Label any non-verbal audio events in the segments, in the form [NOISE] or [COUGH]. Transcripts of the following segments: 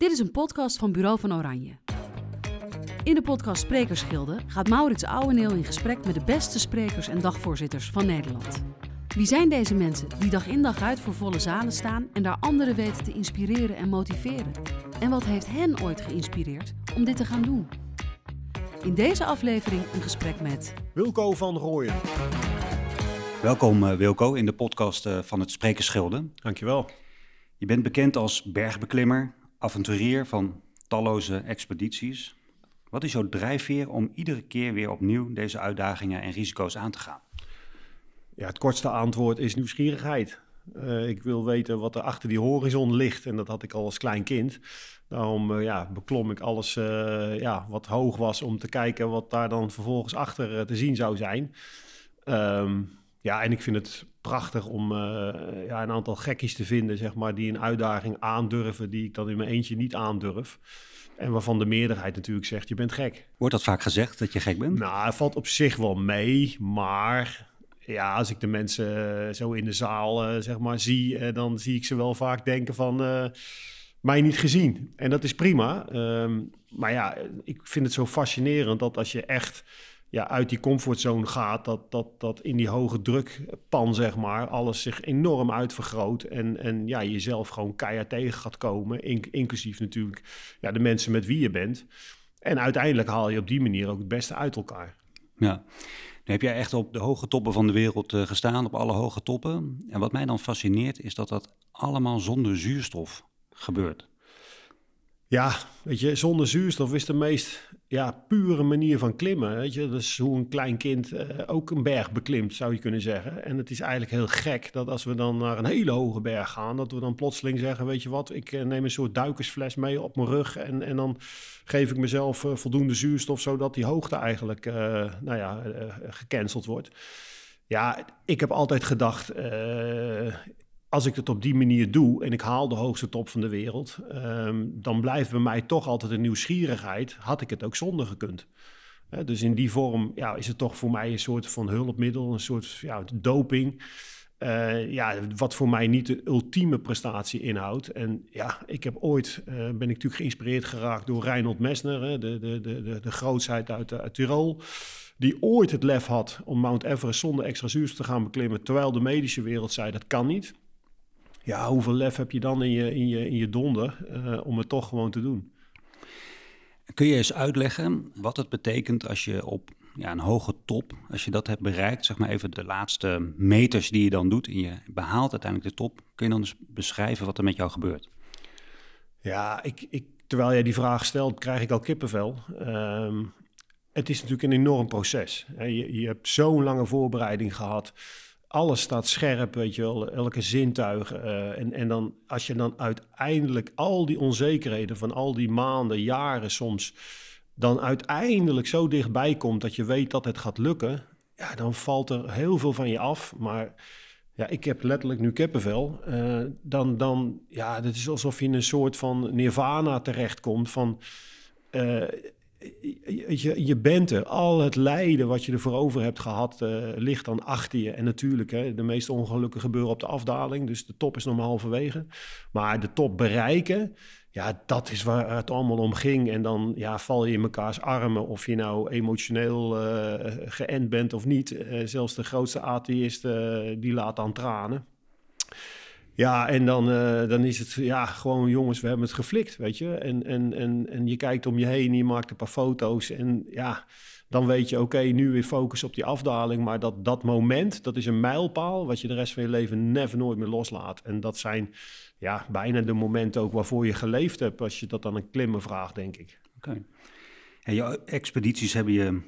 Dit is een podcast van Bureau van Oranje. In de podcast Sprekersgilde gaat Maurits Ouweneel in gesprek met de beste sprekers en dagvoorzitters van Nederland. Wie zijn deze mensen die dag in dag uit voor volle zalen staan en daar anderen weten te inspireren en motiveren? En wat heeft hen ooit geïnspireerd om dit te gaan doen? In deze aflevering een gesprek met Wilco van Rooyen. Welkom uh, Wilco in de podcast uh, van het Sprekersgilde. Dankjewel. Je bent bekend als bergbeklimmer, avonturier van talloze expedities. Wat is jouw drijfveer om iedere keer weer opnieuw deze uitdagingen en risico's aan te gaan? Ja, het kortste antwoord is nieuwsgierigheid. Uh, ik wil weten wat er achter die horizon ligt. En dat had ik al als klein kind. Daarom uh, ja, beklom ik alles uh, ja, wat hoog was om te kijken wat daar dan vervolgens achter te zien zou zijn. Um, ja, en ik vind het prachtig om ja, een aantal gekkies te vinden, zeg maar, die een uitdaging aandurven die ik dan in mijn eentje niet aandurf. En waarvan de meerderheid natuurlijk zegt, je bent gek. Wordt dat vaak gezegd, dat je gek bent? Nou, het valt op zich wel mee, maar ja, als ik de mensen zo in de zaal zeg maar zie, dan zie ik ze wel vaak denken van uh, mij niet gezien. En dat is prima. Um, maar ja, ik vind het zo fascinerend dat als je echt ja, uit die comfortzone gaat, dat, dat, dat in die hoge drukpan, zeg maar, alles zich enorm uitvergroot. En, en ja, jezelf gewoon keihard tegen gaat komen. inclusief natuurlijk ja, de mensen met wie je bent. En uiteindelijk haal je op die manier ook het beste uit elkaar. Ja. Nu heb jij echt op de hoge toppen van de wereld uh, gestaan, op alle hoge toppen. En wat mij dan fascineert is dat dat allemaal zonder zuurstof gebeurt. Ja, weet je, zonder zuurstof is de meest ja, pure manier van klimmen. Weet je? Dat is hoe een klein kind uh, ook een berg beklimt, zou je kunnen zeggen. En het is eigenlijk heel gek dat als we dan naar een hele hoge berg gaan, dat we dan plotseling zeggen: Weet je wat, ik uh, neem een soort duikersfles mee op mijn rug. En, en dan geef ik mezelf uh, voldoende zuurstof, zodat die hoogte eigenlijk nou ja, gecanceld wordt. Ja, ik heb altijd gedacht als ik het op die manier doe en ik haal de hoogste top van de wereld, um, dan blijft bij mij toch altijd een nieuwsgierigheid. Had ik het ook zonder gekund? Dus in die vorm ja, is het toch voor mij een soort van hulpmiddel, een soort ja, doping. Uh, ja, wat voor mij niet de ultieme prestatie inhoudt. En ja, ik heb ooit, uh, ben ik natuurlijk geïnspireerd geraakt door Reinhold Messner, de, de, de, de, de grootheid uit, uit Tirol die ooit het lef had om Mount Everest zonder extra zuurstof te gaan beklimmen, terwijl de medische wereld zei dat kan niet ja, hoeveel lef heb je dan in je, in je, in je donder uh, om het toch gewoon te doen? Kun je eens uitleggen wat het betekent als je op ja, een hoge top, als je dat hebt bereikt, zeg maar even de laatste meters die je dan doet en je behaalt uiteindelijk de top, kun je dan eens beschrijven wat er met jou gebeurt? Ja, ik, ik, terwijl jij die vraag stelt, krijg ik al kippenvel. Um, het is natuurlijk een enorm proces. Je, je hebt zo'n lange voorbereiding gehad alles staat scherp, weet je wel, elke zintuig. Uh, en, en dan als je dan uiteindelijk al die onzekerheden van al die maanden, jaren soms, dan uiteindelijk zo dichtbij komt dat je weet dat het gaat lukken, ja, dan valt er heel veel van je af. Maar ja, ik heb letterlijk nu kippenvel. Uh, dan, dan, ja, het is alsof je in een soort van nirvana terechtkomt van... Uh, je, je bent er. Al het lijden wat je ervoor over hebt gehad, uh, ligt dan achter je. En natuurlijk, hè, de meeste ongelukken gebeuren op de afdaling. Dus de top is nog maar halverwege. Maar de top bereiken, ja, dat is waar het allemaal om ging. En dan ja, val je in mekaars armen. Of je nou emotioneel uh, geënt bent of niet. Uh, zelfs de grootste atheïst, die laat aan tranen. Ja, en dan, uh, dan is het, ja, gewoon jongens, we hebben het geflikt, weet je. En, en, en, en je kijkt om je heen, je maakt een paar foto's en ja, dan weet je, oké, nu weer focus op die afdaling. Maar dat, dat moment, dat is een mijlpaal wat je de rest van je leven never nooit meer loslaat. En dat zijn ja, bijna de momenten ook waarvoor je geleefd hebt, als je dat dan een klimmen vraagt, denk ik. Oké. En jouw expedities hebben je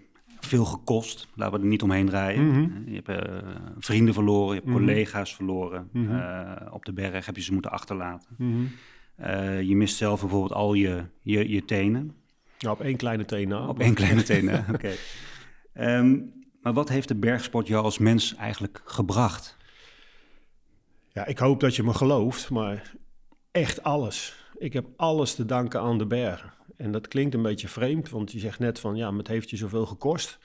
veel gekost. Laten we er niet omheen draaien. Mhm. Je hebt uh, vrienden verloren, je hebt Mhm. collega's verloren. Mhm. Uh, op de berg heb je ze moeten achterlaten. Uh, je mist zelf bijvoorbeeld al je, je, je tenen. Ja, op één kleine teen na. Op één kleine tenen, [LAUGHS] oké. Um, maar wat heeft de bergsport jou als mens eigenlijk gebracht? Ja, ik hoop dat je me gelooft, maar echt alles. Ik heb alles te danken aan de bergen. En dat klinkt een beetje vreemd, want je zegt net van ja, het heeft je zoveel gekost.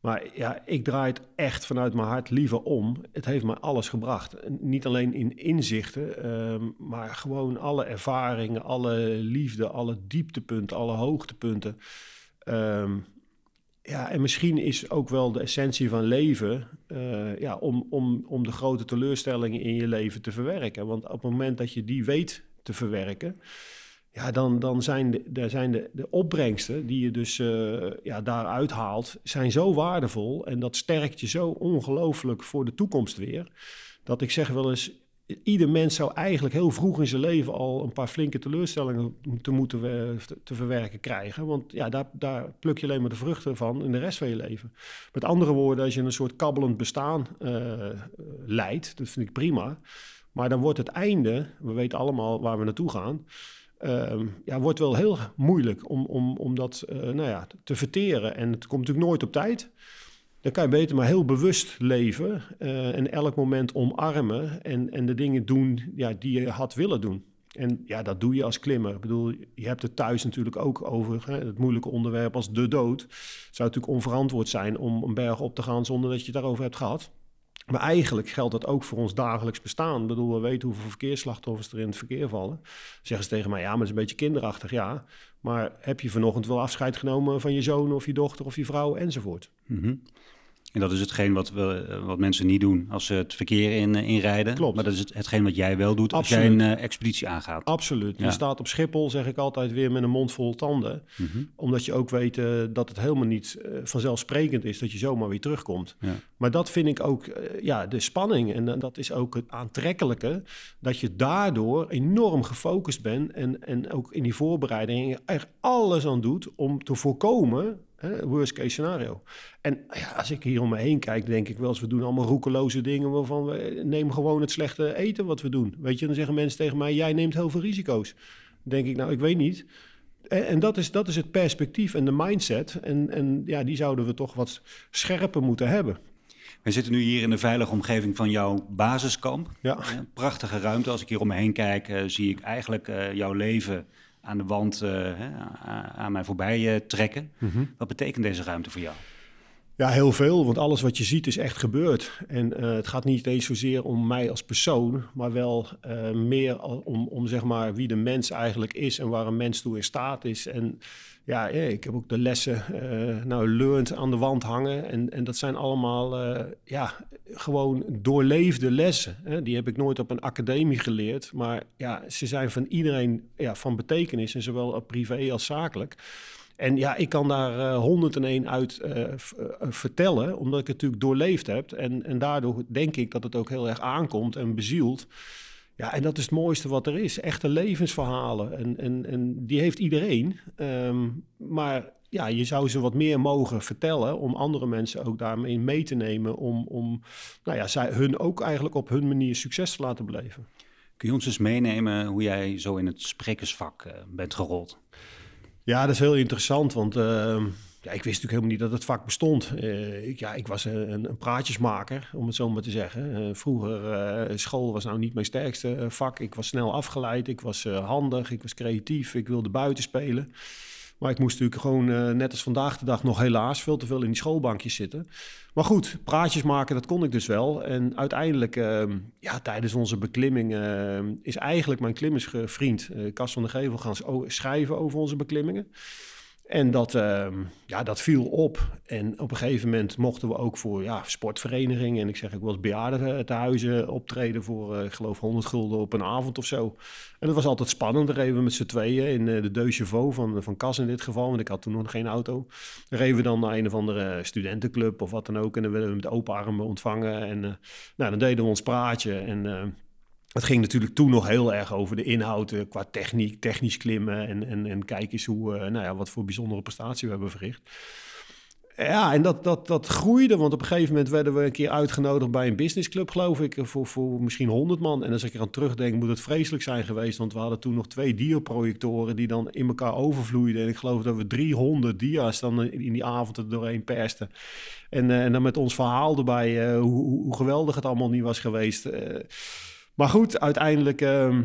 Maar ja, ik draai het echt vanuit mijn hart liever om. Het heeft me alles gebracht. Niet alleen in inzichten, ehm, maar gewoon alle ervaringen, alle liefde, alle dieptepunten, alle hoogtepunten. Ehm, ja, en misschien is ook wel de essentie van leven uh, ja, om, om, om de grote teleurstellingen in je leven te verwerken. Want op het moment dat je die weet te verwerken, ja, dan, dan zijn, de, de, zijn de, de opbrengsten die je dus uh, ja, daaruit haalt, zijn zo waardevol. En dat sterkt je zo ongelooflijk voor de toekomst weer. Dat ik zeg wel eens, ieder mens zou eigenlijk heel vroeg in zijn leven al een paar flinke teleurstellingen te moeten te verwerken krijgen. Want ja, daar, daar pluk je alleen maar de vruchten van in de rest van je leven. Met andere woorden, als je een soort kabbelend bestaan uh, leidt, dat vind ik prima. Maar dan wordt het einde, we weten allemaal waar we naartoe gaan. Uh, ja, wordt wel heel moeilijk om, om, om dat uh, nou ja, te verteren. En het komt natuurlijk nooit op tijd. Dan kan je beter maar heel bewust leven uh, en elk moment omarmen en, en de dingen doen ja, die je had willen doen. En ja, dat doe je als klimmer. Ik bedoel, je hebt het thuis natuurlijk ook over hè, het moeilijke onderwerp als de dood. Het zou natuurlijk onverantwoord zijn om een berg op te gaan zonder dat je het daarover hebt gehad. Maar eigenlijk geldt dat ook voor ons dagelijks bestaan. Ik bedoel, we weten hoeveel verkeersslachtoffers er in het verkeer vallen. Zeggen ze tegen mij, ja, maar het is een beetje kinderachtig. Ja, maar heb je vanochtend wel afscheid genomen van je zoon of je dochter of je vrouw enzovoort? Mm -hmm. En dat is hetgeen wat, we, eh, wat mensen niet doen als ze het verkeer in, uh, inrijden. Klopt. Maar dat is het, hetgeen wat jij wel doet Absoluut. als jij een uh, expeditie aangaat. Absoluut. Ja. Je staat op Schiphol, zeg ik altijd, weer met een mond vol tanden. Mm -hmm. Omdat je ook weet dat het helemaal niet vanzelfsprekend is dat je zomaar weer terugkomt. Ja. Maar dat vind ik ook ja, de spanning. En dat is ook het aantrekkelijke. Dat je daardoor enorm gefocust bent. En, en ook in die voorbereiding er alles aan doet om te voorkomen worst case scenario. En ja, als ik hier om me heen kijk, denk ik wel eens, we doen allemaal roekeloze dingen waarvan we nemen gewoon het slechte eten wat we doen. Weet je, dan zeggen mensen tegen mij, jij neemt heel veel risico's. Dan denk ik, nou, ik weet niet. En, dat, is, dat is het perspectief en de mindset. En, en ja, die zouden we toch wat scherper moeten hebben. We zitten nu hier in de veilige omgeving van jouw basiskamp. Ja. prachtige ruimte. Als ik hier om me heen kijk, uh, zie ik eigenlijk uh, jouw leven aan de wand aan mij voorbij trekken. Mm -hmm. Wat betekent deze ruimte voor jou? Ja, heel veel, want alles wat je ziet is echt gebeurd. En uh, het gaat niet eens zozeer om mij als persoon, maar wel meer om, om zeg maar wie de mens eigenlijk is en waar een mens toe in staat is. En ja, ik heb ook de lessen uh, nou, learned aan de wand hangen. En, en dat zijn allemaal ja, gewoon doorleefde lessen. Hè. Die heb ik nooit op een academie geleerd. Maar ja, ze zijn van iedereen ja, van betekenis. En zowel privé als zakelijk. En ja, ik kan daar honderd uh, en één uit uh, vertellen, omdat ik het natuurlijk doorleefd heb. En, en daardoor denk ik dat het ook heel erg aankomt en bezielt. Ja, en dat is het mooiste wat er is. Echte levensverhalen. En, en, en die heeft iedereen. Um, maar ja, je zou ze wat meer mogen vertellen om andere mensen ook daarmee mee te nemen. Om, om nou ja, zij, hun ook eigenlijk op hun manier succes te laten beleven. Kun je ons eens meenemen hoe jij zo in het sprekersvak bent gerold? Ja, dat is heel interessant, want... Uh, ja, ik wist natuurlijk helemaal niet dat het vak bestond. Uh, ik, ja, ik was een, een, praatjesmaker, om het zo maar te zeggen. Uh, vroeger, uh, school was nou niet mijn sterkste vak. Ik was snel afgeleid, ik was handig, ik was creatief, ik wilde buiten spelen. Maar ik moest natuurlijk gewoon, net als vandaag de dag, nog helaas veel te veel in die schoolbankjes zitten. Maar goed, praatjes maken, dat kon ik dus wel. En uiteindelijk, ehm, ja, tijdens onze beklimming ehm, is eigenlijk mijn klimmersvriend Cas van der Gevel gaan schrijven over onze beklimmingen. En dat, uh, ja, dat viel op. En op een gegeven moment mochten we ook voor ja, sportverenigingen... en ik zeg wel eens bejaardentehuizen optreden... voor, ik geloof, 100 gulden op een avond of zo. En dat was altijd spannend. Dan reden we met z'n tweeën in uh, de Deux Chevaux van, van Cas in dit geval... want ik had toen nog geen auto. Dan reden we dan naar een of andere studentenclub of wat dan ook... en dan werden we met open armen ontvangen. En nou, dan deden we ons praatje en... Het ging natuurlijk toen nog heel erg over de inhoud uh, qua techniek, technisch klimmen en, en, en kijk eens hoe, uh, nou ja, wat voor bijzondere prestatie we hebben verricht. Ja, en dat, dat, dat groeide, want op een gegeven moment werden we een keer uitgenodigd bij een businessclub, geloof ik, voor, voor misschien 100 man. En als ik eraan terugdenk, moet het vreselijk zijn geweest, want we hadden toen nog twee diaprojectoren die dan in elkaar overvloeiden. En ik geloof dat we 300 dia's dan in die avond er doorheen persten. En, uh, en dan met ons verhaal erbij, hoe, hoe, geweldig het allemaal niet was geweest. Maar goed, uiteindelijk uh,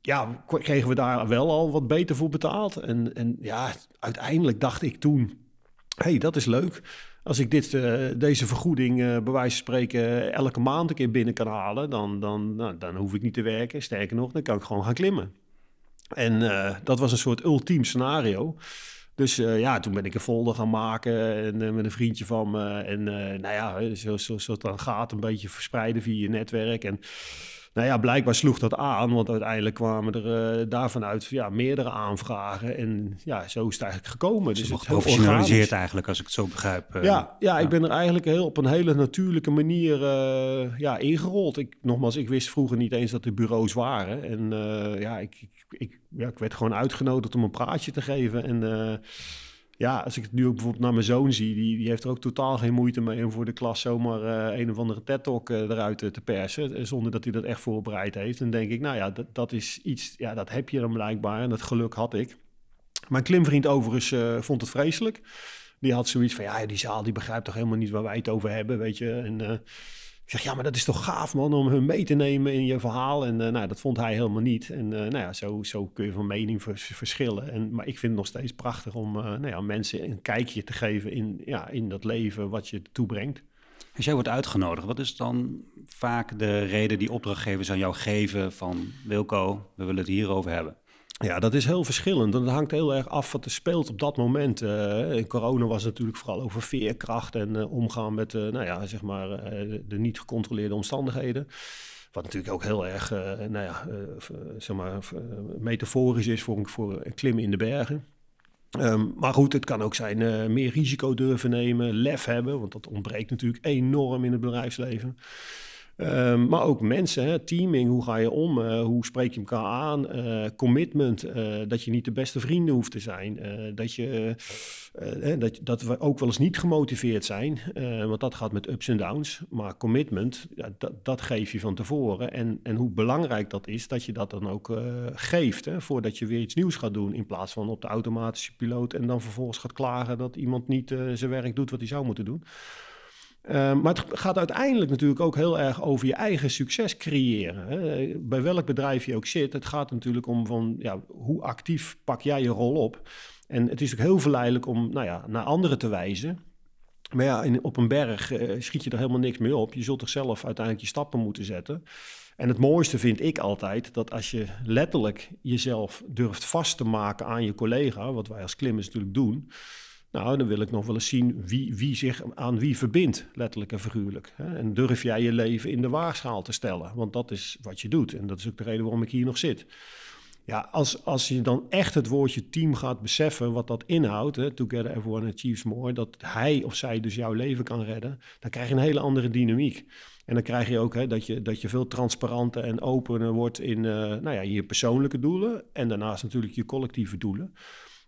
ja, kregen we daar wel al wat beter voor betaald. En, en ja, uiteindelijk dacht ik toen, hey, dat is leuk. als ik dit, deze vergoeding bij wijze van spreken elke maand een keer binnen kan halen, dan, dan, nou, dan hoef ik niet te werken. Sterker nog, dan kan ik gewoon gaan klimmen. En dat was een soort ultiem scenario. Dus uh, ja, toen ben ik een folder gaan maken en, uh, met een vriendje van me. En uh, nou ja, zo, zo het dan gaat, een beetje verspreiden via je netwerk. En nou ja, blijkbaar sloeg dat aan, want uiteindelijk kwamen er uh, daarvan uit ja, meerdere aanvragen. En ja, zo is het eigenlijk gekomen. Dus, dus het professionaliseert eigenlijk, als ik het zo begrijp. Uh, ja, ja, ik ben er eigenlijk heel, op een hele natuurlijke manier uh, ja, ingerold. Ik, nogmaals, ik wist vroeger niet eens dat er bureaus waren. En ja, ik, ik, ik, ja, ik werd gewoon uitgenodigd om een praatje te geven. En ja, als ik het nu ook bijvoorbeeld naar mijn zoon zie, die, die heeft er ook totaal geen moeite mee om voor de klas zomaar uh, een of andere TED-talk uh, eruit te persen, eh, zonder dat hij dat echt voorbereid heeft. Dan denk ik, nou ja, dat, dat is iets, ja, dat heb je dan blijkbaar en dat geluk had ik. Mijn klimvriend overigens vond het vreselijk. Die had zoiets van, ja, die zaal die begrijpt toch helemaal niet waar wij het over hebben, weet je. En ik zeg, ja, maar dat is toch gaaf, man, om hun mee te nemen in je verhaal. En uh, nou, dat vond hij helemaal niet. En uh, nou ja, zo, zo kun je van mening verschillen. En, maar ik vind het nog steeds prachtig om uh, nou ja, mensen een kijkje te geven in, ja, in dat leven wat je toebrengt. Als jij wordt uitgenodigd, wat is dan vaak de reden die opdrachtgevers aan jou geven van Wilco, we willen het hierover hebben? Ja, dat is heel verschillend. Dat hangt heel erg af wat er speelt op dat moment. Uh, in corona was het natuurlijk vooral over veerkracht en uh, omgaan met uh, nou ja, zeg maar, de niet gecontroleerde omstandigheden. Wat natuurlijk ook heel erg nou ja, zeg maar, metaforisch is voor, voor klimmen in de bergen. Um, maar goed, het kan ook zijn meer risico durven nemen, lef hebben, want dat ontbreekt natuurlijk enorm in het bedrijfsleven. Um, maar ook mensen, hè, teaming, hoe ga je om? Uh, hoe spreek je elkaar aan? Uh, commitment, uh, dat je niet de beste vrienden hoeft te zijn. dat, je, dat, dat we ook wel eens niet gemotiveerd zijn, want dat gaat met ups en downs. Maar commitment, ja, dat, dat geef je van tevoren. En, en hoe belangrijk dat is, dat je dat dan ook geeft, hè, voordat je weer iets nieuws gaat doen. In plaats van op de automatische piloot en dan vervolgens gaat klagen dat iemand niet zijn werk doet wat hij zou moeten doen. Ehm, maar het gaat uiteindelijk natuurlijk ook heel erg over je eigen succes creëren. Hè. Bij welk bedrijf je ook zit, het gaat natuurlijk om van ja, hoe actief pak jij je rol op. En het is ook heel verleidelijk om nou ja, naar anderen te wijzen. Maar ja, in, op een berg uh, schiet je er helemaal niks meer op. Je zult toch zelf uiteindelijk je stappen moeten zetten. En het mooiste vind ik altijd dat als je letterlijk jezelf durft vast te maken aan je collega, wat wij als klimmers natuurlijk doen, nou, dan wil ik nog wel eens zien wie, wie zich aan wie verbindt, letterlijk en figuurlijk. En durf jij je leven in de waagschaal te stellen? Want dat is wat je doet. En dat is ook de reden waarom ik hier nog zit. Ja, als, als je dan echt het woordje team gaat beseffen, wat dat inhoudt, hè, together everyone achieves more, dat hij of zij dus jouw leven kan redden, dan krijg je een hele andere dynamiek. En dan krijg je ook hè, dat, je, dat je veel transparanter en opener wordt in uh, nou ja, je persoonlijke doelen en daarnaast natuurlijk je collectieve doelen.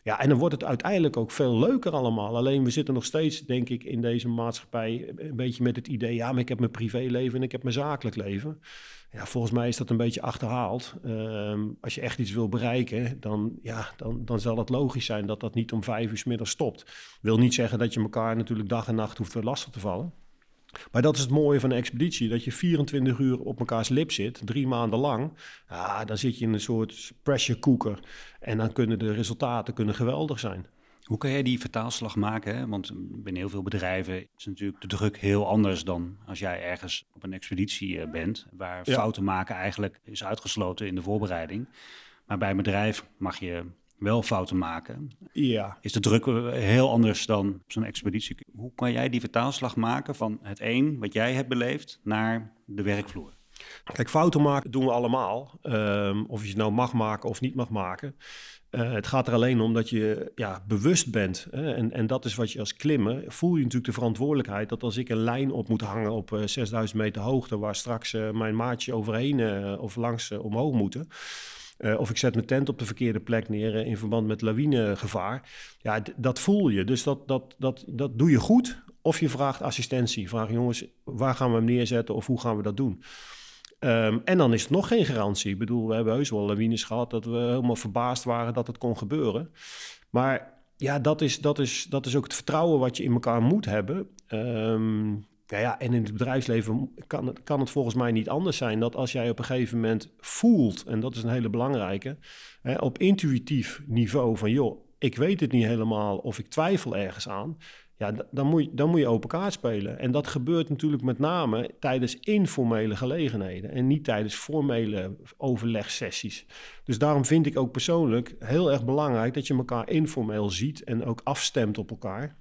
Ja, en dan wordt het uiteindelijk ook veel leuker allemaal. Alleen we zitten nog steeds, denk ik, in deze maatschappij een beetje met het idee... ja, maar ik heb mijn privéleven en ik heb mijn zakelijk leven. Ja, volgens mij is dat een beetje achterhaald. Ehm, als je echt iets wil bereiken, dan, ja, dan, dan zal het logisch zijn dat dat niet om vijf uur s middags stopt. Wil niet zeggen dat je elkaar natuurlijk dag en nacht hoeft lastig te vallen. Maar dat is het mooie van een expeditie, dat je 24 uur op mekaars lip zit, drie maanden lang. Ja, dan zit je in een soort pressure cooker en dan kunnen de resultaten kunnen geweldig zijn. Hoe kan jij die vertaalslag maken? Hè? Want binnen heel veel bedrijven is natuurlijk de druk heel anders dan als jij ergens op een expeditie eh, bent, waar fouten maken eigenlijk is uitgesloten in de voorbereiding. Maar bij een bedrijf mag je wel fouten maken. Ja. Is de druk heel anders dan op zo'n expeditie? Hoe kan jij die vertaalslag maken van het een wat jij hebt beleefd naar de werkvloer? Kijk, fouten maken doen we allemaal. Um, of je het nou mag maken of niet mag maken. Uh, het gaat er alleen om dat je ja, bewust bent. Hè? En, en dat is wat je als klimmer voel je natuurlijk de verantwoordelijkheid dat als ik een lijn op moet hangen op uh, 6000 meter hoogte, waar straks uh, mijn maatje overheen eh, of langs omhoog moeten uh, of ik zet mijn tent op de verkeerde plek neer uh, in verband met lawinegevaar. Ja, dat voel je. Dus dat, dat, dat, dat doe je goed. Of je vraagt assistentie. Vraag jongens, waar gaan we hem neerzetten of hoe gaan we dat doen? Um, en dan is het nog geen garantie. Ik bedoel, we hebben heus wel lawines gehad dat we helemaal verbaasd waren dat het kon gebeuren. Maar ja, dat is, dat is, dat is ook het vertrouwen wat je in elkaar moet hebben. Um, ja, ja, en in het bedrijfsleven kan het, kan het volgens mij niet anders zijn dat als jij op een gegeven moment voelt, en dat is een hele belangrijke, hè, op intuïtief niveau van joh, ik weet het niet helemaal of ik twijfel ergens aan. ja, dan moet, je, dan moet je open kaart spelen. En dat gebeurt natuurlijk met name tijdens informele gelegenheden en niet tijdens formele overlegsessies. Dus daarom vind ik ook persoonlijk heel erg belangrijk dat je elkaar informeel ziet en ook afstemt op elkaar.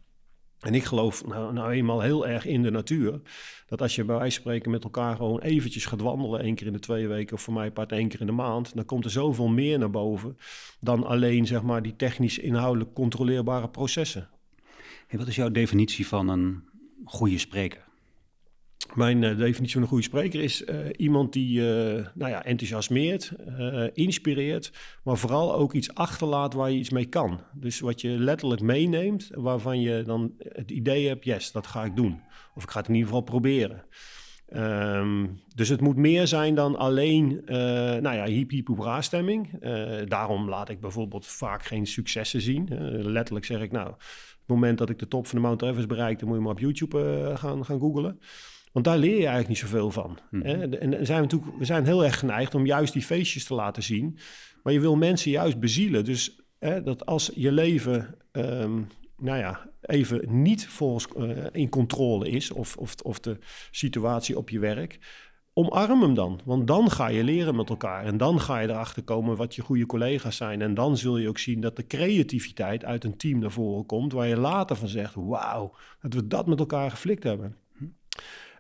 En ik geloof nou, nou, eenmaal heel erg in de natuur. Dat als je bij wijze van spreken met elkaar gewoon eventjes gaat wandelen, één keer in de twee weken of voor mij part één keer in de maand, dan komt er zoveel meer naar boven dan alleen zeg maar die technisch inhoudelijk controleerbare processen. Wat is jouw definitie van een goede spreker? Mijn uh, definitie van een goede spreker is uh, iemand die uh, nou ja, enthousiasmeert, inspireert, maar vooral ook iets achterlaat waar je iets mee kan. Dus wat je letterlijk meeneemt, waarvan je dan het idee hebt, yes, dat ga ik doen. Of ik ga het in ieder geval proberen. Um, dus het moet meer zijn dan alleen, nou ja, hiep hiep hoera stemming. daarom laat ik bijvoorbeeld vaak geen successen zien. letterlijk zeg ik, nou, het moment dat ik de top van de Mount Everest bereik, dan moet je maar op YouTube gaan, gaan googlen. Want daar leer je eigenlijk niet zoveel van. Hmm. Hè? En zijn we, natuurlijk, we zijn heel erg geneigd om juist die feestjes te laten zien. Maar je wil mensen juist bezielen. Dus hè, dat als je leven, um, nou ja, even niet volgens, uh, in controle is, of, of, of de situatie op je werk, omarm hem dan. Want dan ga je leren met elkaar. En dan ga je erachter komen wat je goede collega's zijn. En dan zul je ook zien dat de creativiteit uit een team naar voren komt. Waar je later van zegt: Wauw, dat we dat met elkaar geflikt hebben.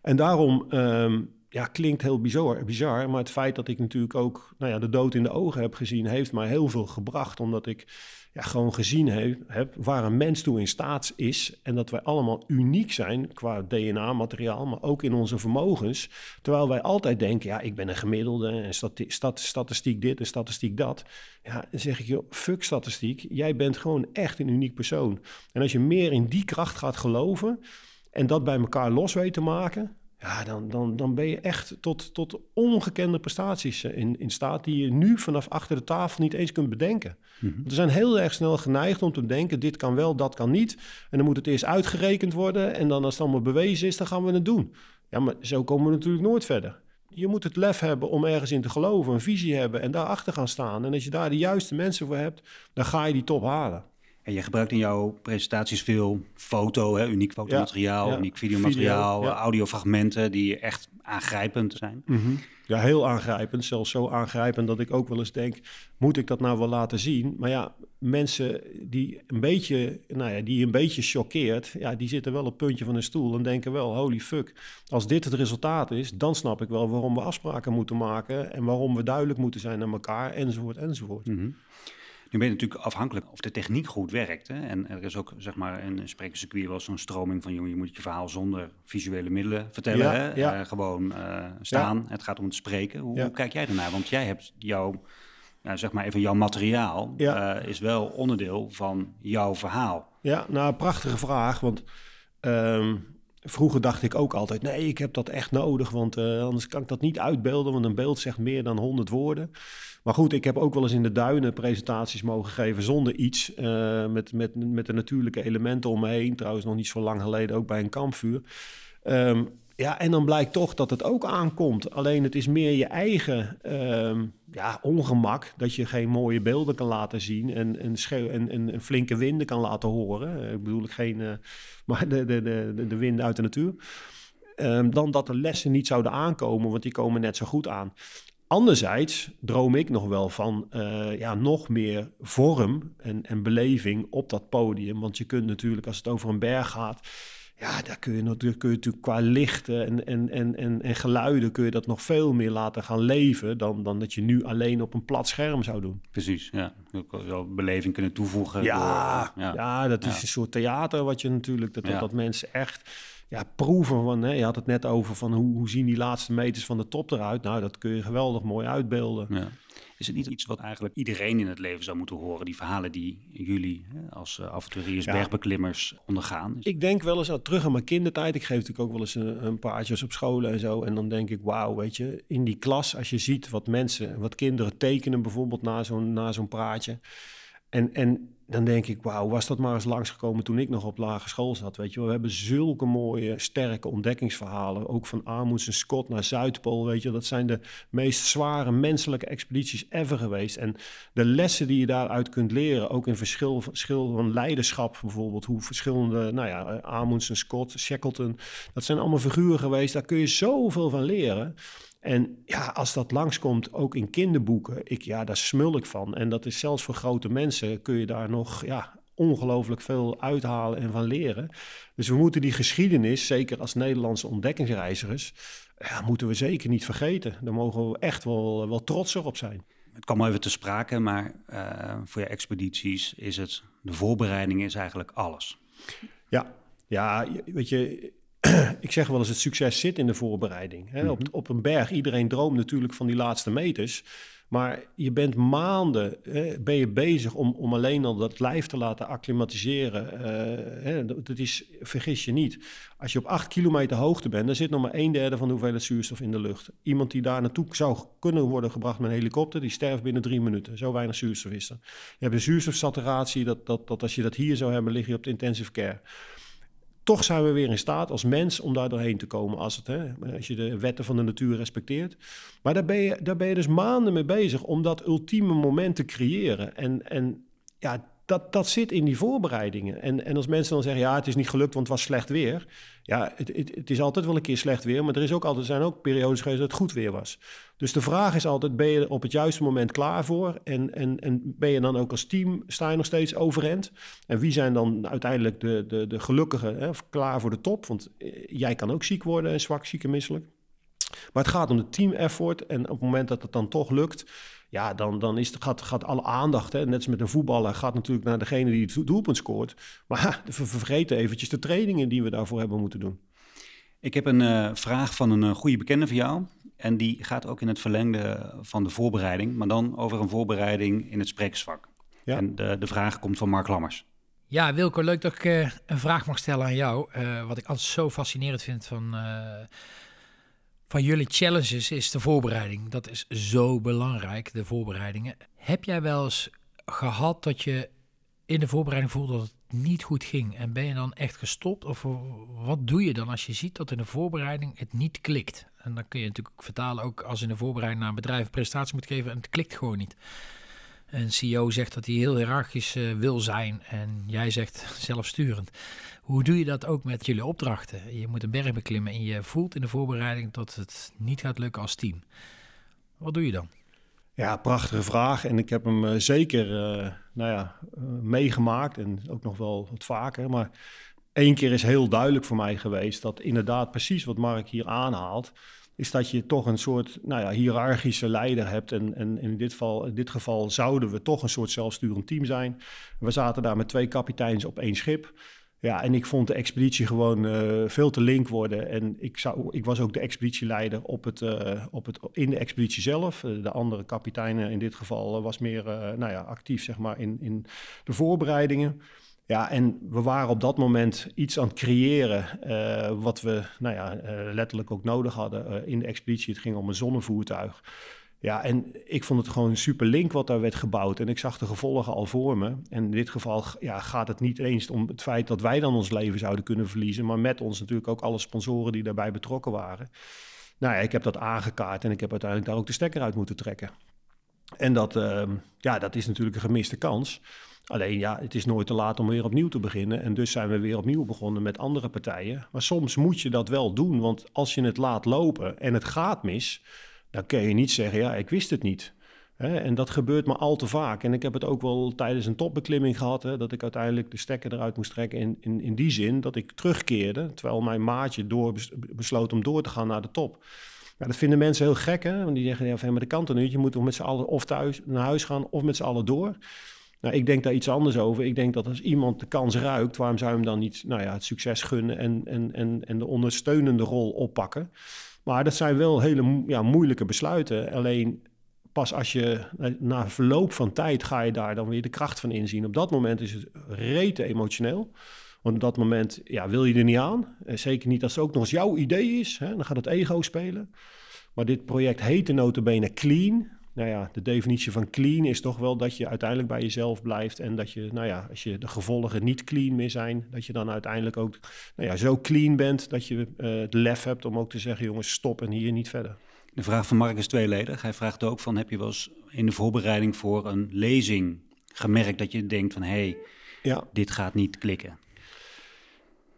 En daarom um, ja, klinkt heel bizar, bizar, maar het feit dat ik natuurlijk ook nou ja, de dood in de ogen heb gezien, heeft mij heel veel gebracht. Omdat ik ja, gewoon gezien heb, waar een mens toe in staat is. En dat wij allemaal uniek zijn qua DNA-materiaal, maar ook in onze vermogens. Terwijl wij altijd denken, ja, ik ben een gemiddelde en stat statistiek dit en statistiek dat. Ja, dan zeg ik, joh, fuck statistiek. Jij bent gewoon echt een uniek persoon. En als je meer in die kracht gaat geloven en dat bij elkaar los weet te maken, ja, dan, dan, dan ben je echt tot, tot ongekende prestaties eh, in, in staat die je nu vanaf achter de tafel niet eens kunt bedenken. Mm We zijn heel erg snel geneigd om te denken, dit kan wel, dat kan niet. En dan moet het eerst uitgerekend worden en dan als het allemaal bewezen is, dan gaan we het doen. Ja, maar zo komen we natuurlijk nooit verder. Je moet het lef hebben om ergens in te geloven, een visie hebben en daarachter gaan staan. En als je daar de juiste mensen voor hebt, dan ga je die top halen. En je gebruikt in jouw presentaties veel foto, hè, uniek fotomateriaal, ja, uniek videomateriaal, Video, audiofragmenten die echt aangrijpend zijn. Mhm. Ja, heel aangrijpend. Zelfs zo aangrijpend dat ik ook wel eens denk, moet ik dat nou wel laten zien? Maar ja, mensen die een beetje, nou ja, die een beetje choqueert, ja, die zitten wel op het puntje van een stoel en denken wel, holy fuck, als dit het resultaat is, dan snap ik wel waarom we afspraken moeten maken en waarom we duidelijk moeten zijn naar elkaar, enzovoort, enzovoort. Mm nu ben je natuurlijk afhankelijk of de techniek goed werkt. Hè? En er is ook zeg maar in een sprekerscircuit wel zo'n stroming van... Jongen, je moet je verhaal zonder visuele middelen vertellen. hè? Uh, gewoon uh, staan. Het gaat om het spreken. Hoe, hoe, kijk jij daarnaar? Want jij hebt jouw, zeg maar even jouw materiaal... Uh, is wel onderdeel van jouw verhaal. Ja, nou, prachtige vraag. Want... Um, Vroeger dacht ik ook altijd, nee, ik heb dat echt nodig, want uh, anders kan ik dat niet uitbeelden, want een beeld zegt meer dan honderd woorden. Maar goed, ik heb ook wel eens in de duinen presentaties mogen geven zonder iets, uh, met, met, met de natuurlijke elementen om me heen. Trouwens, nog niet zo lang geleden ook bij een kampvuur. Um, ja, en dan blijkt toch dat het ook aankomt. Alleen het is meer je eigen um, ja, ongemak dat je geen mooie beelden kan laten zien en, en, flinke winden kan laten horen. Ik bedoel ik geen, uh, [LAUGHS] maar de, de, de, de winden uit de natuur. Um, dan dat de lessen niet zouden aankomen, want die komen net zo goed aan. Anderzijds droom ik nog wel van uh, ja, nog meer vorm en, en beleving op dat podium. Want je kunt natuurlijk, als het over een berg gaat, ja, daar kun je natuurlijk, kun je natuurlijk qua lichten en, en, en, en, en geluiden kun je dat nog veel meer laten gaan leven dan, dan dat je nu alleen op een plat scherm zou doen. Precies, ja. Wel beleving kunnen toevoegen. Ja, ja. ja. dat is een soort theater wat je natuurlijk, dat, dat, dat mensen echt ja, proeven van, hè, je had het net over van hoe, hoe zien die laatste meters van de top eruit. Nou, dat kun je geweldig mooi uitbeelden. Ja. Is het niet iets wat eigenlijk iedereen in het leven zou moeten horen? Die verhalen die jullie als uh, avonturiers, bergbeklimmers ondergaan? Ik denk wel eens terug aan mijn kindertijd. Ik geef natuurlijk ook wel eens een, een paardjes op scholen en zo. En dan denk ik, wauw, weet je, in die klas, als je ziet wat mensen, wat kinderen tekenen bijvoorbeeld na zo'n na zo'n praatje. En, en dan denk ik, wauw, was dat maar eens langsgekomen toen ik nog op lage school zat. Weet je, we hebben zulke mooie, sterke ontdekkingsverhalen. Ook van Amundsen Scott naar Zuidpool. Weet je, dat zijn de meest zware menselijke expedities ever geweest. En de lessen die je daaruit kunt leren, ook in verschil, verschil van leiderschap bijvoorbeeld. Hoe verschillende, nou ja, Amundsen Scott, Shackleton, dat zijn allemaal figuren geweest. Daar kun je zoveel van leren. En ja, als dat langskomt, ook in kinderboeken, ik, ja, daar smul ik van. En dat is zelfs voor grote mensen, kun je daar nog ja, ongelooflijk veel uithalen en van leren. Dus we moeten die geschiedenis, zeker als Nederlandse ontdekkingsreizigers, ja, moeten we zeker niet vergeten. Daar mogen we echt wel, wel trotser op zijn. Het kwam even te sprake, maar uh, voor je expedities is het, de voorbereiding is eigenlijk alles. Ja, ja, weet je, [CLEARS THROAT] ik zeg wel eens, het succes zit in de voorbereiding. Hè? op, mhm. op een berg, iedereen droomt natuurlijk van die laatste meters. Maar je bent maanden hè, ben je bezig om, om alleen al dat lijf te laten acclimatiseren. Uh, hè, dat is, vergis je niet. Als je op acht kilometer hoogte bent, dan zit nog maar een derde van de hoeveelheid zuurstof in de lucht. Iemand die daar naartoe zou kunnen worden gebracht met een helikopter, die sterft binnen drie minuten. Zo weinig zuurstof is er. Je hebt een zuurstofsaturatie, dat, dat, dat als je dat hier zou hebben, lig je op de intensive care toch zijn we weer in staat als mens om daar doorheen te komen als, het, hè, als je de wetten van de natuur respecteert. Maar daar ben je, daar ben je dus maanden mee bezig om dat ultieme moment te creëren. En, en ja, dat, dat zit in die voorbereidingen. En, en als mensen dan zeggen, ja, het is niet gelukt, want het was slecht weer. Ja, het, het, is altijd wel een keer slecht weer, maar er is ook altijd, zijn ook periodes geweest dat het goed weer was. Dus de vraag is altijd, ben je er op het juiste moment klaar voor? En, en, en ben je dan ook als team, sta je nog steeds overend? En wie zijn dan uiteindelijk de, de, de gelukkigen hè, klaar voor de top? Want eh, jij kan ook ziek worden en zwak, ziek en misselijk. Maar het gaat om de team effort en op het moment dat het dan toch lukt ja, dan, dan is, gaat, gaat alle aandacht, hè, net als met een voetballer, gaat natuurlijk naar degene die het doelpunt scoort. Maar [LAUGHS] we vergeten eventjes de trainingen die we daarvoor hebben moeten doen. Ik heb een uh, vraag van een uh, goede bekende van jou. En die gaat ook in het verlengde van de voorbereiding, maar dan over een voorbereiding in het sprekersvak. Ja. En de, de vraag komt van Mark Lammers. Ja, Wilco, leuk dat ik uh, een vraag mag stellen aan jou. wat ik altijd zo fascinerend vind van van jullie challenges is de voorbereiding. Dat is zo belangrijk, de voorbereidingen. Heb jij wel eens gehad dat je in de voorbereiding voelde dat het niet goed ging? En ben je dan echt gestopt? Of wat doe je dan als je ziet dat in de voorbereiding het niet klikt? En dan kun je natuurlijk vertalen ook als in de voorbereiding naar een bedrijf een presentatie moet geven en het klikt gewoon niet. Een CEO zegt dat hij heel hiërarchisch uh, wil zijn en jij zegt zelfsturend. Hoe doe je dat ook met jullie opdrachten? Je moet een berg beklimmen en je voelt in de voorbereiding dat het niet gaat lukken als team. Wat doe je dan? Ja, prachtige vraag. En ik heb hem uh, zeker uh, nou ja, meegemaakt en ook nog wel wat vaker. Maar één keer is heel duidelijk voor mij geweest dat inderdaad precies wat Mark hier aanhaalt is dat je toch een soort nou ja, hiërarchische leider hebt. En, en in, dit geval, in dit geval zouden we toch een soort zelfsturend team zijn. We zaten daar met twee kapiteins op één schip. Ja, en ik vond de expeditie gewoon uh, veel te link worden. En ik, zou, ik was ook de expeditieleider op het, uh, op het, in de expeditie zelf. Uh, de andere kapitein in dit geval was meer nou ja, actief zeg maar, in, in de voorbereidingen. Ja, en we waren op dat moment iets aan het creëren wat we nou ja, letterlijk ook nodig hadden in de expeditie. Het ging om een zonnevoertuig. Ja, en ik vond het gewoon super link wat daar werd gebouwd. En ik zag de gevolgen al voor me. En in dit geval ja, gaat het niet eens om het feit dat wij dan ons leven zouden kunnen verliezen. Maar met ons natuurlijk ook alle sponsoren die daarbij betrokken waren. Nou ja, ik heb dat aangekaart en ik heb uiteindelijk daar ook de stekker uit moeten trekken. En dat, ehm, ja, dat is natuurlijk een gemiste kans. Alleen ja, het is nooit te laat om weer opnieuw te beginnen. En dus zijn we weer opnieuw begonnen met andere partijen. Maar soms moet je dat wel doen, want als je het laat lopen en het gaat mis, dan kun je niet zeggen, ja, ik wist het niet. en dat gebeurt maar al te vaak. En ik heb het ook wel tijdens een topbeklimming gehad, dat ik uiteindelijk de stekker eruit moest trekken. In, in, die zin dat ik terugkeerde, terwijl mijn maatje besloot om door te gaan naar de top. Ja, dat vinden mensen heel gek, hè? Want die zeggen, ja, maar de kan er niet. Je moet met z'n allen of thuis naar huis gaan of met z'n allen door. Nou, ik denk daar iets anders over. Ik denk dat als iemand de kans ruikt, waarom zou je hem dan niet nou ja, het succes gunnen en, en, en, en de ondersteunende rol oppakken? Maar dat zijn wel hele ja, moeilijke besluiten. Alleen pas als je na verloop van tijd ga je daar dan weer de kracht van inzien. Op dat moment is het rete emotioneel. Want op dat moment ja, wil je er niet aan. Eh, zeker niet als het ook nog eens jouw idee is. Hè? Dan gaat het ego spelen. Maar dit project heette notabene Clean. Nou ja, de definitie van clean is toch wel dat je uiteindelijk bij jezelf blijft. En dat je, nou ja, als je de gevolgen niet clean meer zijn, dat je dan uiteindelijk ook nou ja, zo clean bent dat je uh, het lef hebt om ook te zeggen, jongens, stop en hier niet verder. De vraag van Mark is tweeledig. Hij vraagt ook van, heb je wel eens in de voorbereiding voor een lezing gemerkt dat je denkt van, hé, hey, ja. dit gaat niet klikken?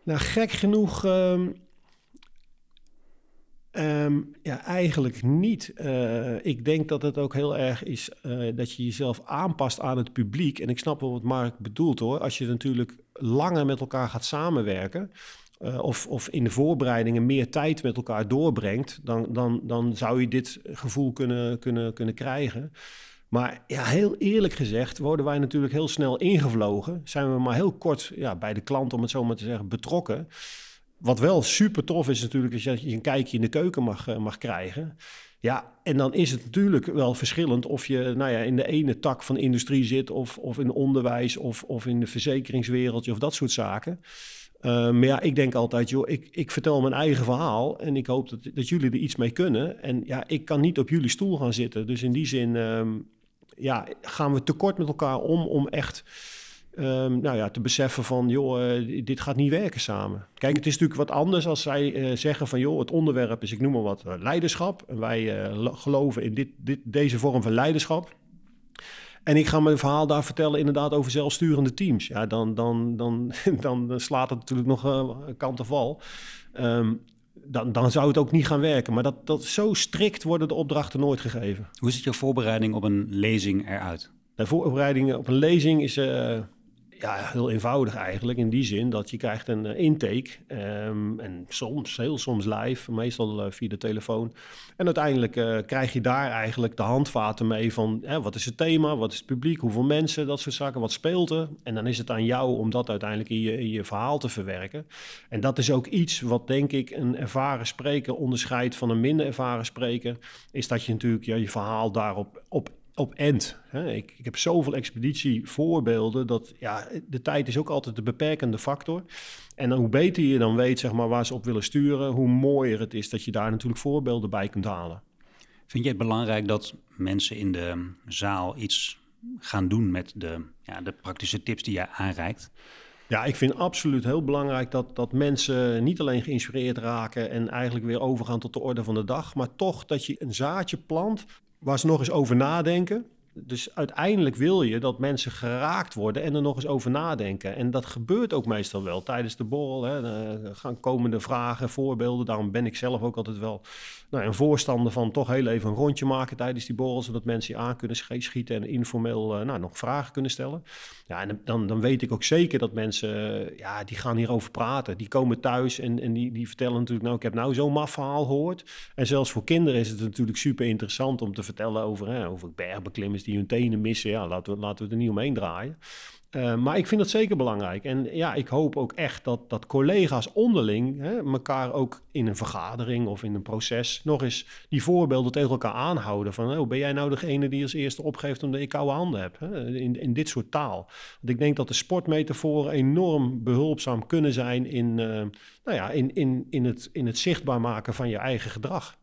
Nou, gek genoeg ehm, Ehm, ja, eigenlijk niet. Uh, ik denk dat het ook heel erg is uh, dat je jezelf aanpast aan het publiek. En ik snap wel wat Mark bedoelt hoor. Als je natuurlijk langer met elkaar gaat samenwerken. Uh, of, of in de voorbereidingen meer tijd met elkaar doorbrengt, dan, dan, dan zou je dit gevoel kunnen, kunnen, kunnen krijgen. Maar ja, heel eerlijk gezegd worden wij natuurlijk heel snel ingevlogen. Zijn we maar heel kort ja, bij de klant, om het zo maar te zeggen, betrokken. Wat wel super tof is natuurlijk, is dat je een kijkje in de keuken mag, eh, mag krijgen. Ja, en dan is het natuurlijk wel verschillend of je nou ja, in de ene tak van de industrie zit, of, of in onderwijs, of, of in de verzekeringswereld, of dat soort zaken. Uh, maar ja, ik denk altijd, joh, ik, ik vertel mijn eigen verhaal en ik hoop dat, dat jullie er iets mee kunnen. En ja, ik kan niet op jullie stoel gaan zitten. Dus in die zin, um, ja, gaan we tekort met elkaar om, om echt Um, nou ja, te beseffen van, joh, uh, dit gaat niet werken samen. Kijk, het is natuurlijk wat anders als zij uh, zeggen van, joh, het onderwerp is, ik noem maar wat, uh, leiderschap. En wij geloven in dit, dit, deze vorm van leiderschap. En ik ga mijn verhaal daar vertellen inderdaad over zelfsturende teams. Ja, dan, dan, dan, dan, [LAUGHS] dan slaat het natuurlijk nog kant of val. Um, dan, dan zou het ook niet gaan werken. Maar dat, dat, zo strikt worden de opdrachten nooit gegeven. Hoe ziet jouw voorbereiding op een lezing eruit? De voorbereiding op een lezing is ja, heel eenvoudig eigenlijk. In die zin dat je krijgt een uh, intake. Um, en soms, heel soms live, meestal uh, via de telefoon. En uiteindelijk uh, krijg je daar eigenlijk de handvaten mee van... wat is het thema, wat is het publiek, hoeveel mensen, dat soort zaken. Wat speelt er? En dan is het aan jou om dat uiteindelijk in je, je verhaal te verwerken. En dat is ook iets wat denk ik een ervaren spreker onderscheidt van een minder ervaren spreker. Is dat je natuurlijk ja, je verhaal daarop op op end. Ik, ik, heb zoveel expeditievoorbeelden dat ja, de tijd is ook altijd de beperkende factor. En hoe beter je dan weet zeg maar, waar ze op willen sturen, hoe mooier het is dat je daar natuurlijk voorbeelden bij kunt halen. Vind je het belangrijk dat mensen in de zaal iets gaan doen met de, ja, de praktische tips die jij aanreikt? Ja, ik vind absoluut heel belangrijk dat, dat mensen niet alleen geïnspireerd raken en eigenlijk weer overgaan tot de orde van de dag, maar toch dat je een zaadje plant waar ze nog eens over nadenken. Dus uiteindelijk wil je dat mensen geraakt worden en er nog eens over nadenken. En dat gebeurt ook meestal wel tijdens de borrel. Hè. Gaan komende vragen, voorbeelden. Daarom ben ik zelf ook altijd wel nou, een voorstander van toch heel even een rondje maken tijdens die borrel. Zodat mensen je aan kunnen schieten en informeel uh, nou, nog vragen kunnen stellen. Ja, en dan, dan weet ik ook zeker dat mensen, uh, ja, die gaan hierover praten. Die komen thuis en, en die, die vertellen natuurlijk, nou, ik heb nou zo'n maf verhaal gehoord. En zelfs voor kinderen is het natuurlijk super interessant om te vertellen over, hè, over bergbeklimmers die hun tenen missen. Ja, laten we, laten we er niet omheen draaien. Uh, maar ik vind dat zeker belangrijk. En ja, ik hoop ook echt dat, dat collega's onderling hè, elkaar ook in een vergadering of in een proces nog eens die voorbeelden tegen elkaar aanhouden. Van, oh, ben jij nou degene die als eerste opgeeft omdat ik koude handen heb? Hè? In, in dit soort taal. Want ik denk dat de sportmetaforen enorm behulpzaam kunnen zijn in, uh, nou ja, in, in, in, het, in het zichtbaar maken van je eigen gedrag.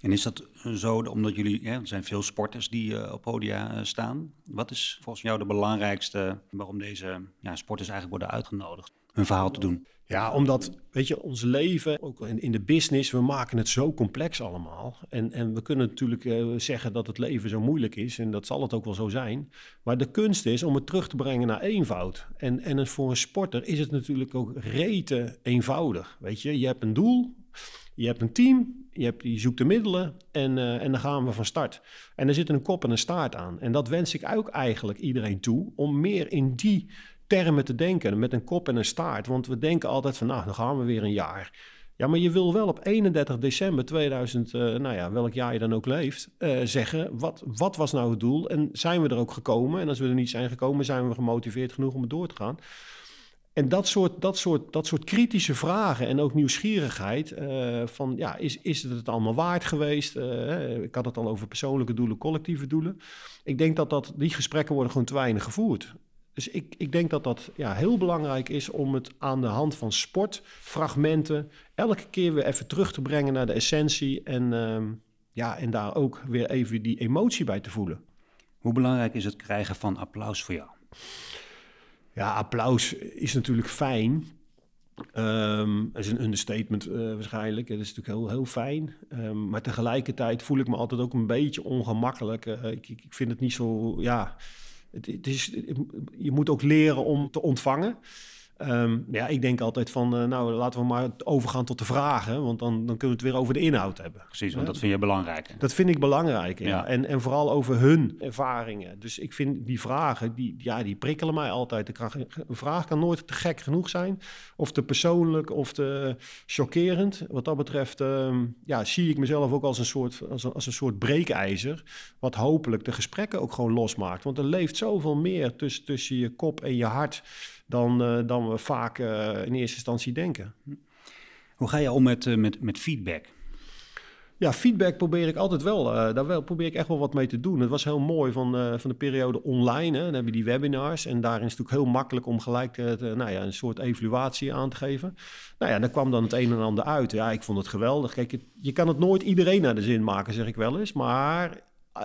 En is dat zo, omdat jullie, er zijn veel sporters die uh, op podia uh, staan. Wat is volgens jou de belangrijkste waarom deze ja, sporters eigenlijk worden uitgenodigd hun verhaal te doen? Ja, omdat, weet je, ons leven, ook in, in de business, we maken het zo complex allemaal. En, en we kunnen natuurlijk uh, zeggen dat het leven zo moeilijk is, en dat zal het ook wel zo zijn. Maar de kunst is om het terug te brengen naar eenvoud. En, en voor een sporter is het natuurlijk ook rete eenvoudig. Weet je, je hebt een doel, je hebt een team, je, hebt, zoekt de middelen en, uh, en dan gaan we van start. En er zit een kop en een staart aan. En dat wens ik ook eigenlijk iedereen toe, om meer in die termen te denken, met een kop en een staart. Want we denken altijd van, nou, dan gaan we weer een jaar. Ja, maar je wil wel op 31 december 2000, uh, nou ja, welk jaar je dan ook leeft, uh, zeggen, wat, wat was nou het doel? En zijn we er ook gekomen? En als we er niet zijn gekomen, zijn we gemotiveerd genoeg om het door te gaan. En dat soort, dat, soort, dat soort kritische vragen en ook nieuwsgierigheid uh, van ja, is, is het het allemaal waard geweest? Ik had het al over persoonlijke doelen, collectieve doelen. Ik denk dat, dat die gesprekken worden gewoon te weinig gevoerd. Dus ik, ik denk dat dat ja, heel belangrijk is om het aan de hand van sportfragmenten elke keer weer even terug te brengen naar de essentie. En uh, ja, en daar ook weer even die emotie bij te voelen. Hoe belangrijk is het krijgen van applaus voor jou? Ja, applaus is natuurlijk fijn. Um, dat is een understatement uh, waarschijnlijk. Dat is natuurlijk heel, heel fijn. Um, maar tegelijkertijd voel ik me altijd ook een beetje ongemakkelijk. Uh, ik, ik, vind het niet zo, ja... Het is, je moet ook leren om te ontvangen. Um, ja, ik denk altijd van, uh, nou laten we maar overgaan tot de vragen, want dan, dan kunnen we het weer over de inhoud hebben. Precies, want dat vind je belangrijk. Dat vind ik belangrijk, ja. ja. En, en vooral over hun ervaringen. Dus ik vind die vragen, die, ja, die prikkelen mij altijd. Een vraag kan nooit te gek genoeg zijn, of te persoonlijk, of te chockerend. Wat dat betreft um, ja, zie ik mezelf ook als een, soort, als, een, als een soort breekijzer, wat hopelijk de gesprekken ook gewoon losmaakt. Want er leeft zoveel meer tussen, tussen je kop en je hart dan, uh, dan we vaak uh, in eerste instantie denken. Hoe ga je om met, uh, met, met feedback? Ja, feedback probeer ik altijd wel. daar wel, probeer ik echt wel wat mee te doen. Het was heel mooi van, van de periode online. Hè. Dan heb je die webinars. En daarin is het natuurlijk heel makkelijk om gelijk te, nou ja, een soort evaluatie aan te geven. Nou ja, dan kwam dan het een en ander uit. Ja, ik vond het geweldig. Kijk, je kan het nooit iedereen naar de zin maken, zeg ik wel eens. Maar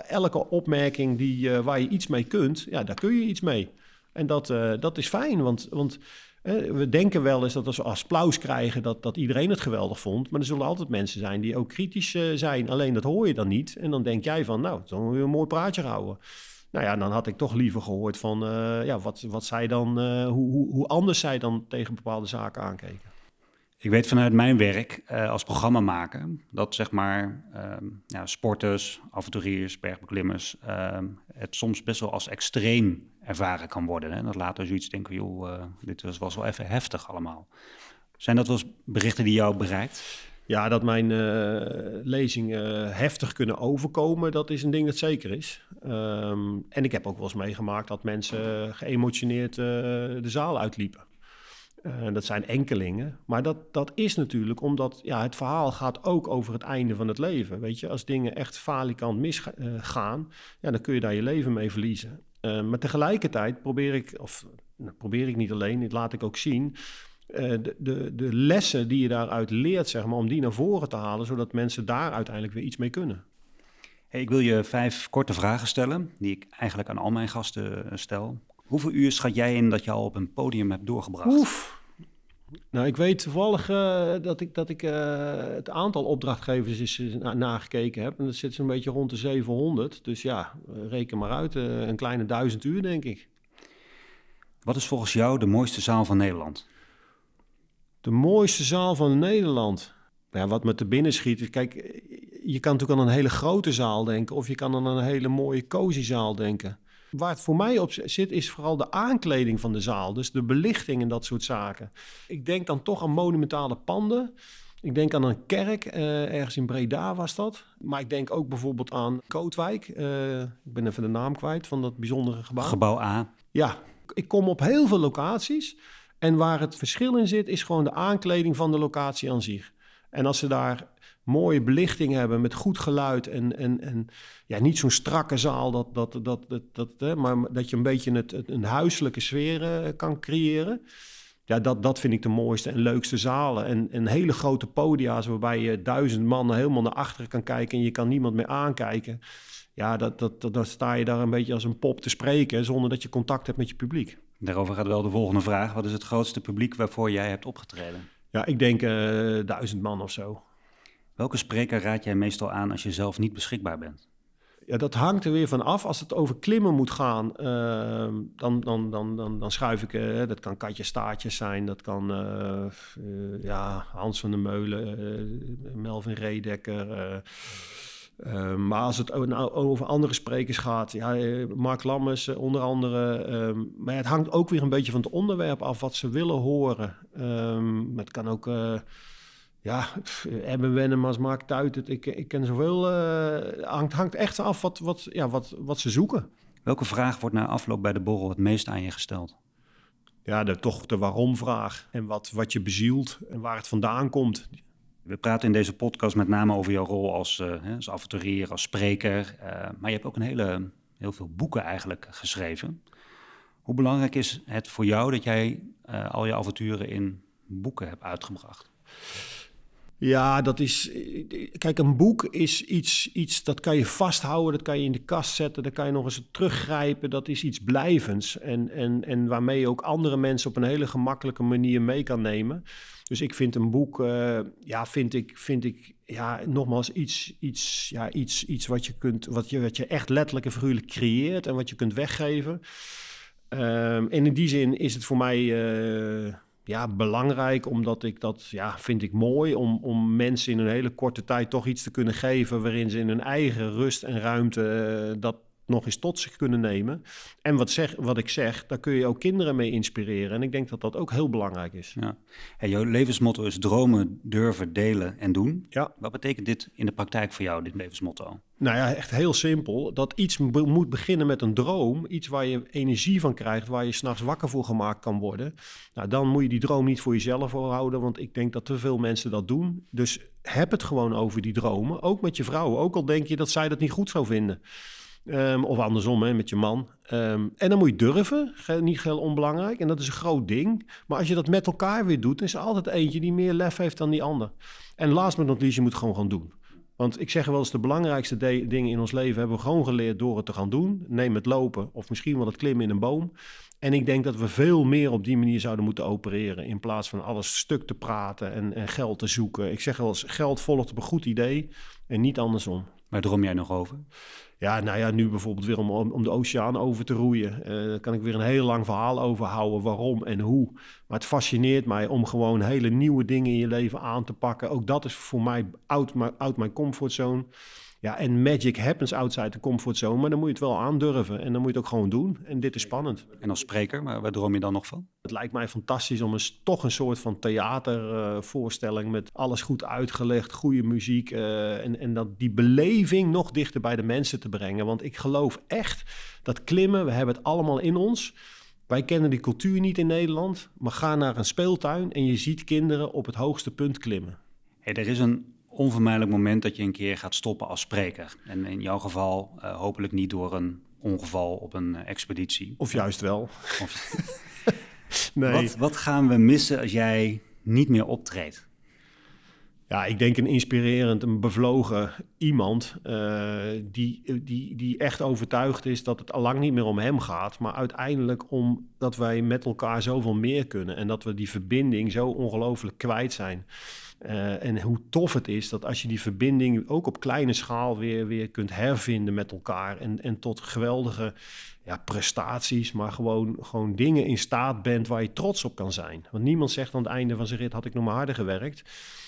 elke opmerking die, waar je iets mee kunt, ja, daar kun je iets mee. En dat, uh, dat is fijn, want, want uh, we denken wel eens dat als we applaus krijgen, dat, dat iedereen het geweldig vond. Maar er zullen altijd mensen zijn die ook kritisch uh, zijn. Alleen dat hoor je dan niet. En dan denk jij van, nou, dan je een mooi praatje houden. Nou ja, dan had ik toch liever gehoord van ja, wat, wat zij dan, hoe, hoe, hoe anders zij dan tegen bepaalde zaken aankeken. Ik weet vanuit mijn werk uh, als programmamaker dat zeg maar ja, sporters, avonturiers, bergbeklimmers um, het soms best wel als extreem ervaren kan worden. Hè? Dat later zoiets denken, joh, uh, dit was, was wel even heftig allemaal. Zijn dat wel berichten die jou bereikt? Ja, dat mijn uh, lezingen heftig kunnen overkomen, dat is een ding dat zeker is. Um, en ik heb ook wel eens meegemaakt dat mensen geëmotioneerd de zaal uitliepen. Uh, dat zijn enkelingen. Maar dat, dat is natuurlijk omdat ja, het verhaal gaat ook over het einde van het leven. Weet je, als dingen echt falikant misgaan, uh, ja, dan kun je daar je leven mee verliezen. Uh, maar tegelijkertijd probeer ik, of nou, probeer ik niet alleen, dit laat ik ook zien. De, de, de lessen die je daaruit leert, zeg maar, om die naar voren te halen, zodat mensen daar uiteindelijk weer iets mee kunnen. Hey, ik wil je vijf korte vragen stellen, die ik eigenlijk aan al mijn gasten stel. Hoeveel uur schat jij in dat je al op een podium hebt doorgebracht? Oef. Nou, ik weet toevallig uh, dat ik, dat ik uh, het aantal opdrachtgevers is na, nagekeken heb. En dat zit zo'n beetje rond de 700. Dus ja, reken maar uit. Uh, een kleine duizend uur, denk ik. Wat is volgens jou de mooiste zaal van Nederland? De mooiste zaal van Nederland? Ja, wat me te binnen schiet. Kijk, je kan natuurlijk aan een hele grote zaal denken. Of je kan aan een hele mooie cozy zaal denken. Waar het voor mij op zit, is vooral de aankleding van de zaal. Dus de belichting en dat soort zaken. Ik denk dan toch aan monumentale panden. Ik denk aan een kerk, uh, ergens in Breda was dat. Maar ik denk ook bijvoorbeeld aan Kootwijk. Uh, ik ben even de naam kwijt van dat bijzondere gebouw. Gebouw A. Ja, ik kom op heel veel locaties. En waar het verschil in zit, is gewoon de aankleding van de locatie aan zich. En als ze daar mooie belichting hebben met goed geluid en, en, en ja, niet zo'n strakke zaal, dat, dat, dat, dat, dat, hè, maar dat je een beetje het, het een huiselijke sfeer uh, kan creëren. Ja, dat, dat vind ik de mooiste en leukste zalen. En, en hele grote podia's waarbij je duizend mannen helemaal naar achteren kan kijken en je kan niemand meer aankijken. Ja, dat, dat, dat, dan sta je daar een beetje als een pop te spreken zonder dat je contact hebt met je publiek. Daarover gaat wel de volgende vraag. Wat is het grootste publiek waarvoor jij hebt opgetreden? Ja, ik denk uh, duizend man of zo. Welke spreker raad jij meestal aan als je zelf niet beschikbaar bent? Ja, dat hangt er weer van af. Als het over klimmen moet gaan, uh, dan, dan, dan, dan, schuif ik... Uh, dat kan Katje Staartjes zijn, dat kan uh, ja, Hans van der Meulen, Melvin Redekker... maar als het over andere sprekers gaat, ja, Mark Lammers onder andere. Um, maar het hangt ook weer een beetje van het onderwerp af wat ze willen horen. Um, het kan ook ja, Ebben Wennemars, Mark Tuit, ik, ik ken zoveel. Uh, hangt, hangt echt af wat, wat, ja, wat, wat ze zoeken. Welke vraag wordt na afloop bij de borrel het meest aan je gesteld? Ja, de, toch de waarom-vraag. En wat, wat je bezielt en waar het vandaan komt. We praten in deze podcast met name over jouw rol als, uh, als avonturier, als spreker. Uh, maar je hebt ook een hele, heel veel boeken eigenlijk geschreven. Hoe belangrijk is het voor jou dat jij al je avonturen in boeken hebt uitgebracht? Ja, dat is. Kijk, een boek is iets, iets dat kan je vasthouden, dat kan je in de kast zetten, daar kan je nog eens teruggrijpen. Dat is iets blijvends en, en, en waarmee je ook andere mensen op een hele gemakkelijke manier mee kan nemen. Dus ik vind een boek, uh, ja, vind ik, vind ik, ja, nogmaals iets, iets, ja, iets, iets wat je kunt, wat je, wat je echt letterlijk en figuurlijk creëert en wat je kunt weggeven. Um, en in die zin is het voor mij. Uh, ja, belangrijk, omdat ik dat ja, vind ik mooi om, om mensen in een hele korte tijd toch iets te kunnen geven waarin ze in hun eigen rust en ruimte uh, dat nog eens tot zich kunnen nemen. En wat, zeg, wat ik zeg, daar kun je ook kinderen mee inspireren. En ik denk dat dat ook heel belangrijk is. Ja. Hey, jouw levensmotto is dromen, durven, delen en doen. Ja. Wat betekent dit in de praktijk voor jou, dit levensmotto? Nou ja, echt heel simpel. Dat iets moet beginnen met een droom. Iets waar je energie van krijgt, waar je s'nachts wakker voor gemaakt kan worden. Nou, dan moet je die droom niet voor jezelf houden, want ik denk dat te veel mensen dat doen. Dus heb het gewoon over die dromen, ook met je vrouw. Ook al denk je dat zij dat niet goed zou vinden. Um, of andersom, hè, met je man. Um, en dan moet je durven, niet heel onbelangrijk. En dat is een groot ding. Maar als je dat met elkaar weer doet, is er altijd eentje die meer lef heeft dan die ander. En last but not least, je moet gewoon gaan doen. Want ik zeg wel eens, de belangrijkste dingen in ons leven hebben we gewoon geleerd door het te gaan doen. Neem het lopen of misschien wel het klimmen in een boom. En ik denk dat we veel meer op die manier zouden moeten opereren. In plaats van alles stuk te praten en, en geld te zoeken. Ik zeg wel eens, geld volgt op een goed idee en niet andersom. Waar droom jij nog over? Ja, nou ja, nu bijvoorbeeld weer om, om de oceaan over te roeien. Uh, daar kan ik weer een heel lang verhaal over houden, waarom en hoe. Maar het fascineert mij om gewoon hele nieuwe dingen in je leven aan te pakken. Ook dat is voor mij out mijn comfortzone. Ja, en magic happens outside de comfortzone, maar dan moet je het wel aandurven en dan moet je het ook gewoon doen. En dit is spannend. En als spreker, maar waar droom je dan nog van? Het lijkt mij fantastisch om eens toch een soort van theatervoorstelling uh, met alles goed uitgelegd, goede muziek uh, en, en dat die beleving nog dichter bij de mensen te brengen. Want ik geloof echt dat klimmen, we hebben het allemaal in ons. Wij kennen die cultuur niet in Nederland, maar ga naar een speeltuin en je ziet kinderen op het hoogste punt klimmen. Hey, er is een onvermijdelijk moment dat je een keer gaat stoppen als spreker. En in jouw geval uh, hopelijk niet door een ongeval op een uh, expeditie. Of juist wel. Of... [LAUGHS] nee. Wat, wat, gaan we missen als jij niet meer optreedt? Ja, ik denk een inspirerend, een bevlogen iemand uh, die, die, die echt overtuigd is dat het al lang niet meer om hem gaat, maar uiteindelijk om dat wij met elkaar zoveel meer kunnen en dat we die verbinding zo ongelooflijk kwijt zijn. Uh, en hoe tof het is dat als je die verbinding ook op kleine schaal weer, weer kunt hervinden met elkaar. En, en tot geweldige ja, prestaties, maar gewoon, gewoon dingen in staat bent waar je trots op kan zijn. Want niemand zegt aan het einde van zijn rit had ik nog maar harder gewerkt.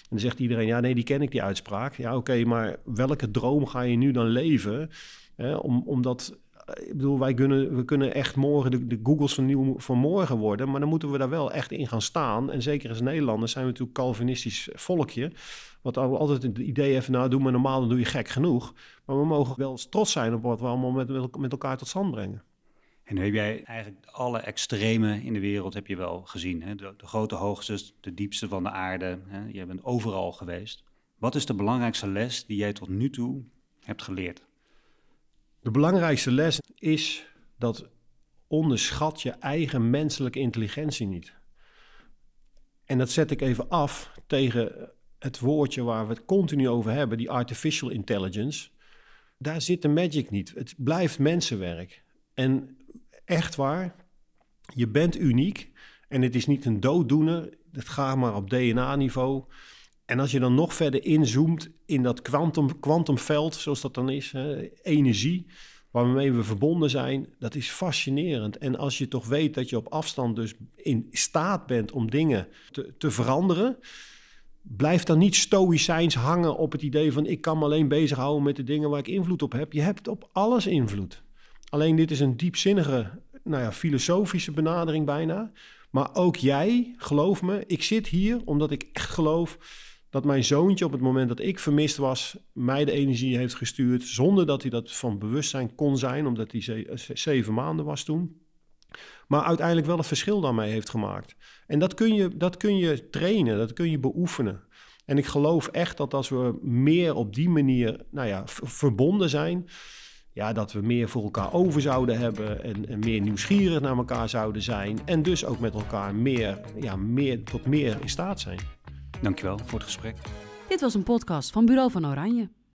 En dan zegt iedereen, ja nee, die ken ik, die uitspraak. Ja oké, maar welke droom ga je nu dan leven? Hè, om, omdat ik bedoel, wij kunnen, we kunnen echt morgen de, de Googles van, nieuw, van morgen worden. Maar dan moeten we daar wel echt in gaan staan. En zeker als Nederlanders zijn we natuurlijk Calvinistisch volkje. Wat altijd het idee heeft, nou doe maar normaal, dan doe je gek genoeg. Maar we mogen wel trots zijn op wat we allemaal met, met elkaar tot stand brengen. En heb jij eigenlijk alle extreme in de wereld heb je wel gezien. Hè? De, grote hoogtes, de diepste van de aarde. Hè? Je bent overal geweest. Wat is de belangrijkste les die jij tot nu toe hebt geleerd? De belangrijkste les is dat onderschat je eigen menselijke intelligentie niet. En dat zet ik even af tegen het woordje waar we het continu over hebben, die artificial intelligence. Daar zit de magic niet. Het blijft mensenwerk. En echt waar, je bent uniek en het is niet een dooddoener. Het gaat maar op DNA-niveau. En als je dan nog verder inzoomt in dat quantum, quantumveld, zoals dat dan is, hè, energie, waarmee we verbonden zijn, dat is fascinerend. En als je toch weet dat je op afstand dus in staat bent om dingen te, te veranderen, blijf dan niet stoïcijns hangen op het idee van ik kan me alleen bezighouden met de dingen waar ik invloed op heb. Je hebt op alles invloed. Alleen dit is een diepzinnige, nou ja, filosofische benadering bijna. Maar ook jij, geloof me, ik zit hier omdat ik echt geloof dat mijn zoontje op het moment dat ik vermist was, mij de energie heeft gestuurd, zonder dat hij dat van bewustzijn kon zijn, omdat hij zeven maanden was toen. Maar uiteindelijk wel het verschil daarmee heeft gemaakt. En dat kun je, dat kun je trainen, dat kun je beoefenen. En ik geloof echt dat als we meer op die manier nou ja, verbonden zijn, ja, dat we meer voor elkaar over zouden hebben en, en, meer nieuwsgierig naar elkaar zouden zijn. En dus ook met elkaar meer, ja, meer, tot meer in staat zijn. Dankjewel voor het gesprek. Dit was een podcast van Bureau van Oranje.